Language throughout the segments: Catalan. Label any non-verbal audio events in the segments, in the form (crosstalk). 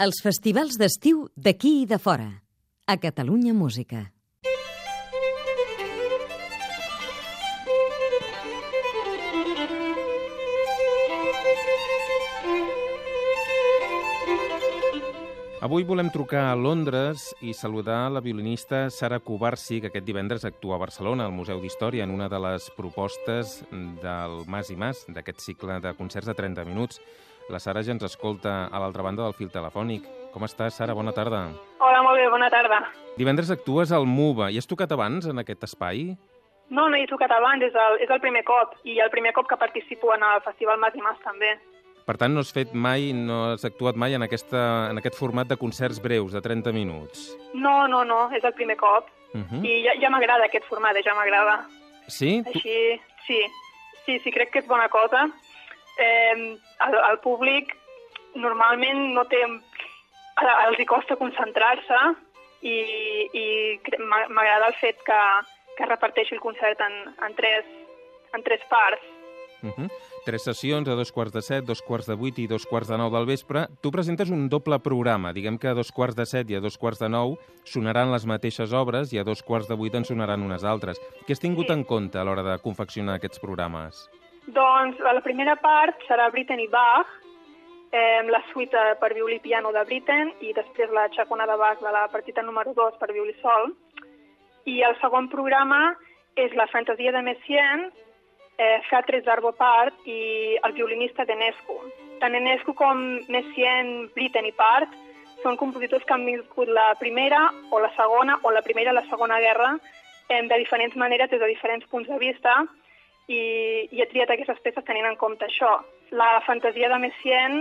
Els festivals d'estiu d'aquí i de fora. A Catalunya Música. Avui volem trucar a Londres i saludar la violinista Sara Cubarsi, que aquest divendres actua a Barcelona, al Museu d'Història, en una de les propostes del Mas i Mas, d'aquest cicle de concerts de 30 minuts. La Sara ja ens escolta a l'altra banda del fil telefònic. Com estàs, Sara? Bona tarda. Hola, molt bé, bona tarda. Divendres actues al MUBA. I has tocat abans en aquest espai? No, no hi he tocat abans, és el, és el primer cop, i el primer cop que participo en el Festival Mas i Mas també. Per tant, no has fet mai, no has actuat mai en, aquesta, en aquest format de concerts breus, de 30 minuts. No, no, no, és el primer cop. Uh -huh. I ja, ja m'agrada aquest format, ja m'agrada. Sí? Tu... Així, sí, sí, sí, crec que és bona cosa. Eh, el, el públic normalment no té... Els hi costa concentrar-se i, i m'agrada el fet que, que reparteixi el concert en, en, tres, en tres parts. Uh -huh. Tres sessions a dos quarts de set, dos quarts de vuit i dos quarts de nou del vespre. Tu presentes un doble programa. Diguem que a dos quarts de set i a dos quarts de nou sonaran les mateixes obres i a dos quarts de vuit en sonaran unes altres. Què has tingut Sí. en compte a l'hora de confeccionar aquests programes? Doncs la primera part serà Britten i Bach, eh, la suite per violí i piano de Britten i després la xacona de Bach de la partita número 2 per violí sol. I el segon programa és la fantasia de Messiaen, eh, Featres d'Arbo Part i el violinista d'Enescu. Tant Enescu com Messiaen, Britten i Part són compositors que han viscut la primera o la segona o la primera i la segona guerra eh, de diferents maneres des de diferents punts de vista i, i he triat aquestes peces tenint en compte això. La fantasia de Messiaen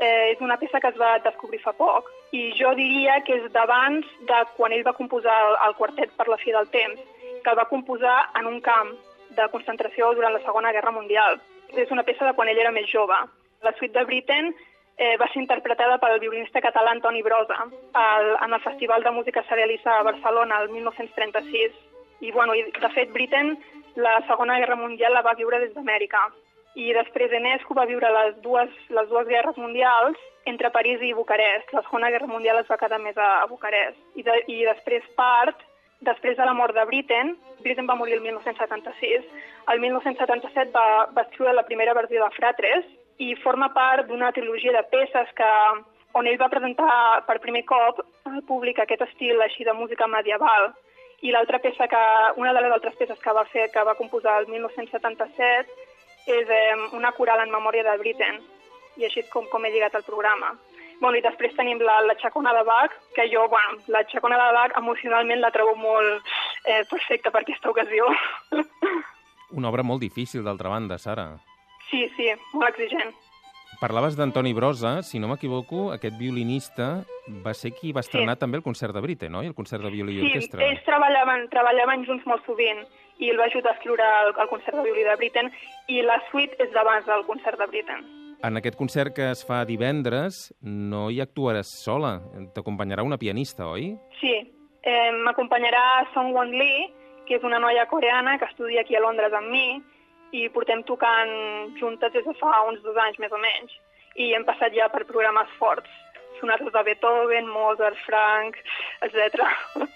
eh, és una peça que es va descobrir fa poc i jo diria que és d'abans de quan ell va composar el, el quartet per la fi del temps, que el va composar en un camp de concentració durant la Segona Guerra Mundial. És una peça de quan ell era més jove. La suite de Britten eh, va ser interpretada pel violinista català Antoni Brosa al, en el Festival de Música Serialista a Barcelona el 1936. I, bueno, i, de fet, Britten la Segona Guerra Mundial la va viure des d'Amèrica. I després Enescu va viure les dues, les dues guerres mundials entre París i Bucarest. La Segona Guerra Mundial es va quedar més a, a Bucarest. I, de, I després part, després de la mort de Britten, Britten va morir el 1976, el 1977 va, va escriure la primera versió de Fratres i forma part d'una trilogia de peces que, on ell va presentar per primer cop al públic aquest estil així de música medieval. I l'altra peça que, una de les altres peces que va fer, que va composar el 1977, és eh, una coral en memòria de Britten. I així és com, com he lligat el programa. Bueno, I després tenim la, la xacona de Bach, que jo, bueno, la xacona de Bach emocionalment la trobo molt eh, perfecta per aquesta ocasió. (laughs) Una obra molt difícil, d'altra banda, Sara. sí, sí, molt exigent. Parlaves d'Antoni Brosa, si no m'equivoco, aquest violinista va ser qui va estrenar també el concert de Britten, no? I el concert de violí i Sí, orquestra. ells treballaven, treballaven junts molt sovint i el va ajudar a escriure el, el concert de violí de Britten i la suite és d'abans del concert de Britten. En aquest concert que es fa divendres no hi actuaràs sola, t'acompanyarà una pianista, oi? Sí, eh, m'acompanyarà Song Won Lee, que és una noia coreana que estudia aquí a Londres amb mi, i portem tocant juntes des de fa uns dos anys més o menys. I hem passat ja per programes forts, sonates de Beethoven, Mozart, Frank, etc.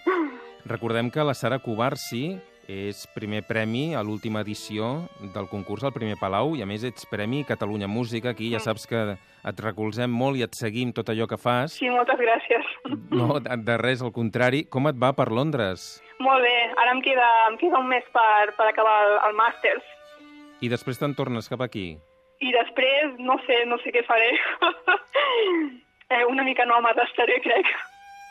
(laughs) Recordem que la Sara Cubarsi és primer premi a l'última edició del concurs al Primer Palau i, a més, ets premi Catalunya Música. Aquí ja saps que et recolzem molt i et seguim tot allò que fas. Sí, moltes gràcies. (laughs) No, de res, al contrari. Com et va per Londres? Molt bé, ara em queda, em queda un mes per, per acabar el, el màsters. I després te'n tornes cap aquí? I després no sé, no sé què faré. (laughs) eh, una mica nòmada estaré, crec.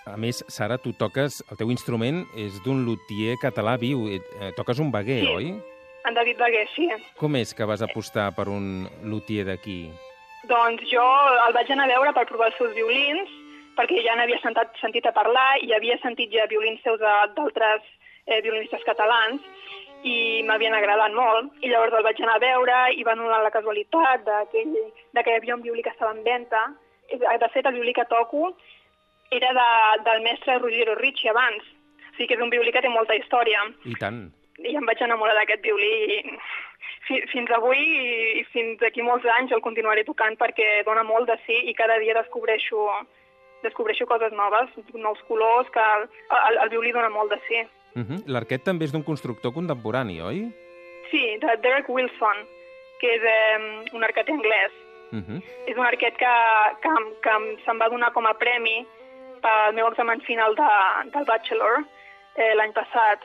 A més, Sara, tu toques... El teu instrument és d'un luthier català viu. Eh, toques un baguer, Sí. oi? En David Baguer, sí. Com és que vas apostar per un luthier d'aquí? Doncs jo el vaig anar a veure per provar els seus violins, perquè ja n'havia sentat, sentit a parlar i havia sentit ja violins seus d'altres eh, violinistes catalans i m'havien agradat molt. I llavors el vaig anar a veure i va donar la casualitat de que, de que hi havia un violí que estava en venda. De fet, el violí que toco era de, del mestre Ruggiero Ricci abans. O sigui que és un violí que té molta història. I tant. I em vaig enamorar d'aquest violí i fi, fins avui i, i fins d'aquí molts anys el continuaré tocant perquè dona molt de sí i cada dia descobreixo descobreixo coses noves, nous colors, que el, el, el violí dona molt de sí. Uh -huh. L'arquet també és d'un constructor contemporani, oi? Sí, de Derek Wilson, que és eh, un arquet anglès. Uh -huh. És un arquet que, que, que se'm va donar com a premi pel meu examen final de, del Bachelor eh, l'any passat.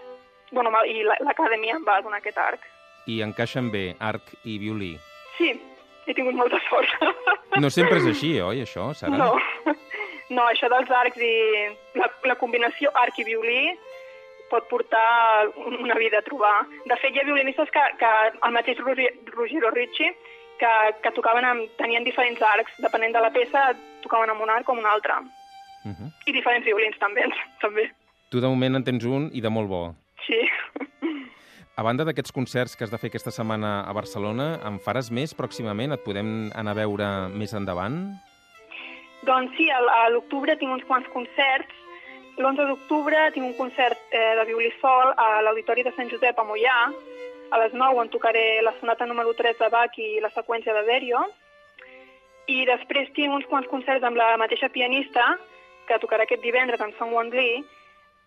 Bueno, i l'acadèmia em va donar aquest arc. I encaixen bé arc i violí? Sí, he tingut molta sort. No sempre és així, oi, això, Sara? No, (laughs) no això dels arcs i la, la combinació arc i violí pot portar una vida a trobar. De fet, hi ha violinistes que, que el mateix Ruggiero Ricci, que, que tocaven amb, tenien diferents arcs, depenent de la peça, tocaven amb un arc o amb un altre. Uh -huh. I diferents violins, també. (laughs) també. Tu, de moment, en tens un i de molt bo. Sí. A banda d'aquests concerts que has de fer aquesta setmana a Barcelona, en faràs més pròximament? Et podem anar a veure més endavant? Doncs sí, a, a l'octubre tinc uns quants concerts L'11 d'octubre tinc un concert eh, de violí sol a l'Auditori de Sant Josep a Mollà. A les 9 en tocaré la sonata número 3 de Bach i la seqüència de Berio. I després tinc uns quants concerts amb la mateixa pianista, que tocarà aquest divendres amb Song Won Lee,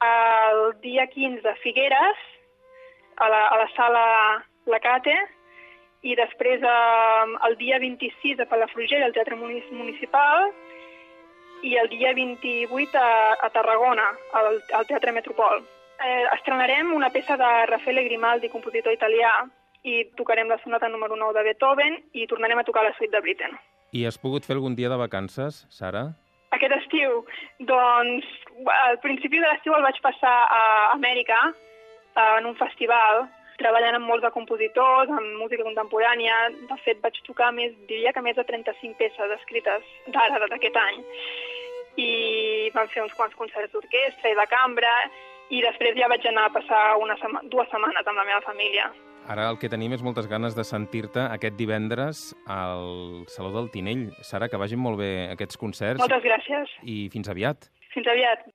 el dia 15 a Figueres, a la, a la sala La Cate, i després eh, el dia 26 a Palafrugell, al Teatre Municipal, i el dia 28 a, a Tarragona, al, al Teatre Metropol. Eh, estrenarem una peça de Raffaele Grimaldi, compositor italià, i tocarem la sonata número 9 de Beethoven i tornarem a tocar la suite de Britten. I has pogut fer algun dia de vacances, Sara? Aquest estiu? Doncs al principi de l'estiu el vaig passar a Amèrica, en un festival, treballant amb molts de compositors, amb música contemporània. De fet, vaig tocar més, diria que més de 35 peces escrites d'ara, d'aquest any. I vam fer uns quants concerts d'orquestra i de cambra, i després ja vaig anar a passar una sema dues setmanes amb la meva família. Ara el que tenim és moltes ganes de sentir-te aquest divendres al Saló del Tinell. Sara, que vagin molt bé aquests concerts. Moltes gràcies. I fins aviat. Fins aviat.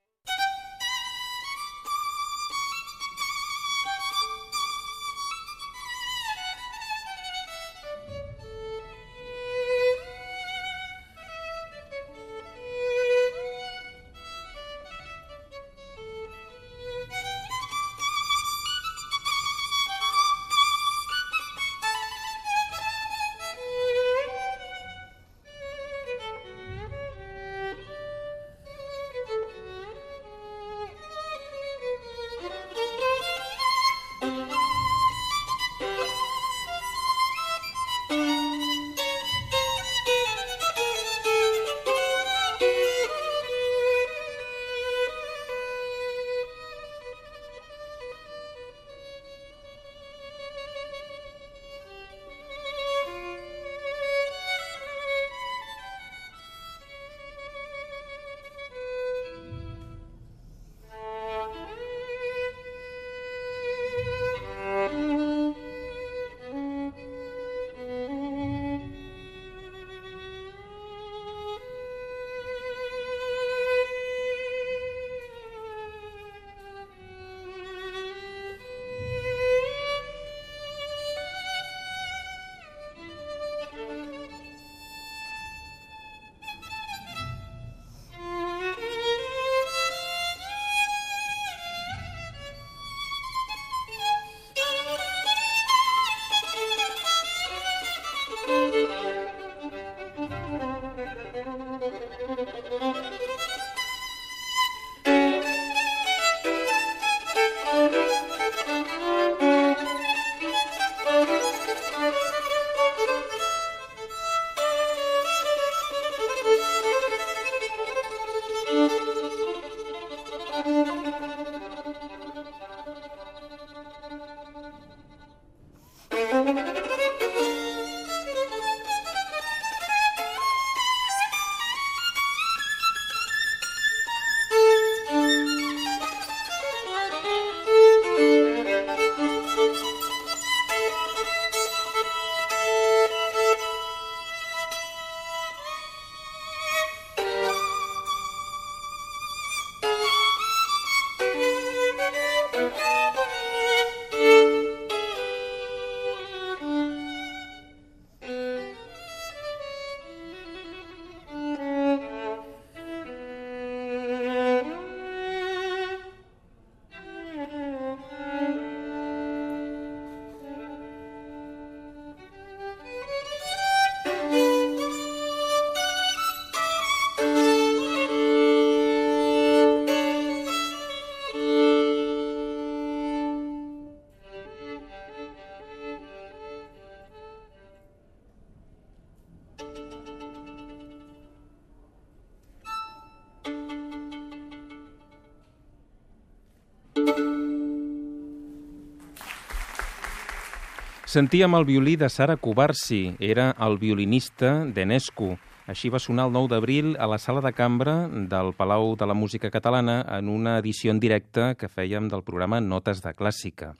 Sentíem el violí de Sara Cubarsi, era el violinista d'Enescu. Així va sonar el 9 d'abril a la sala de cambra del Palau de la Música Catalana en una edició en directe que fèiem del programa Notes de Clàssica.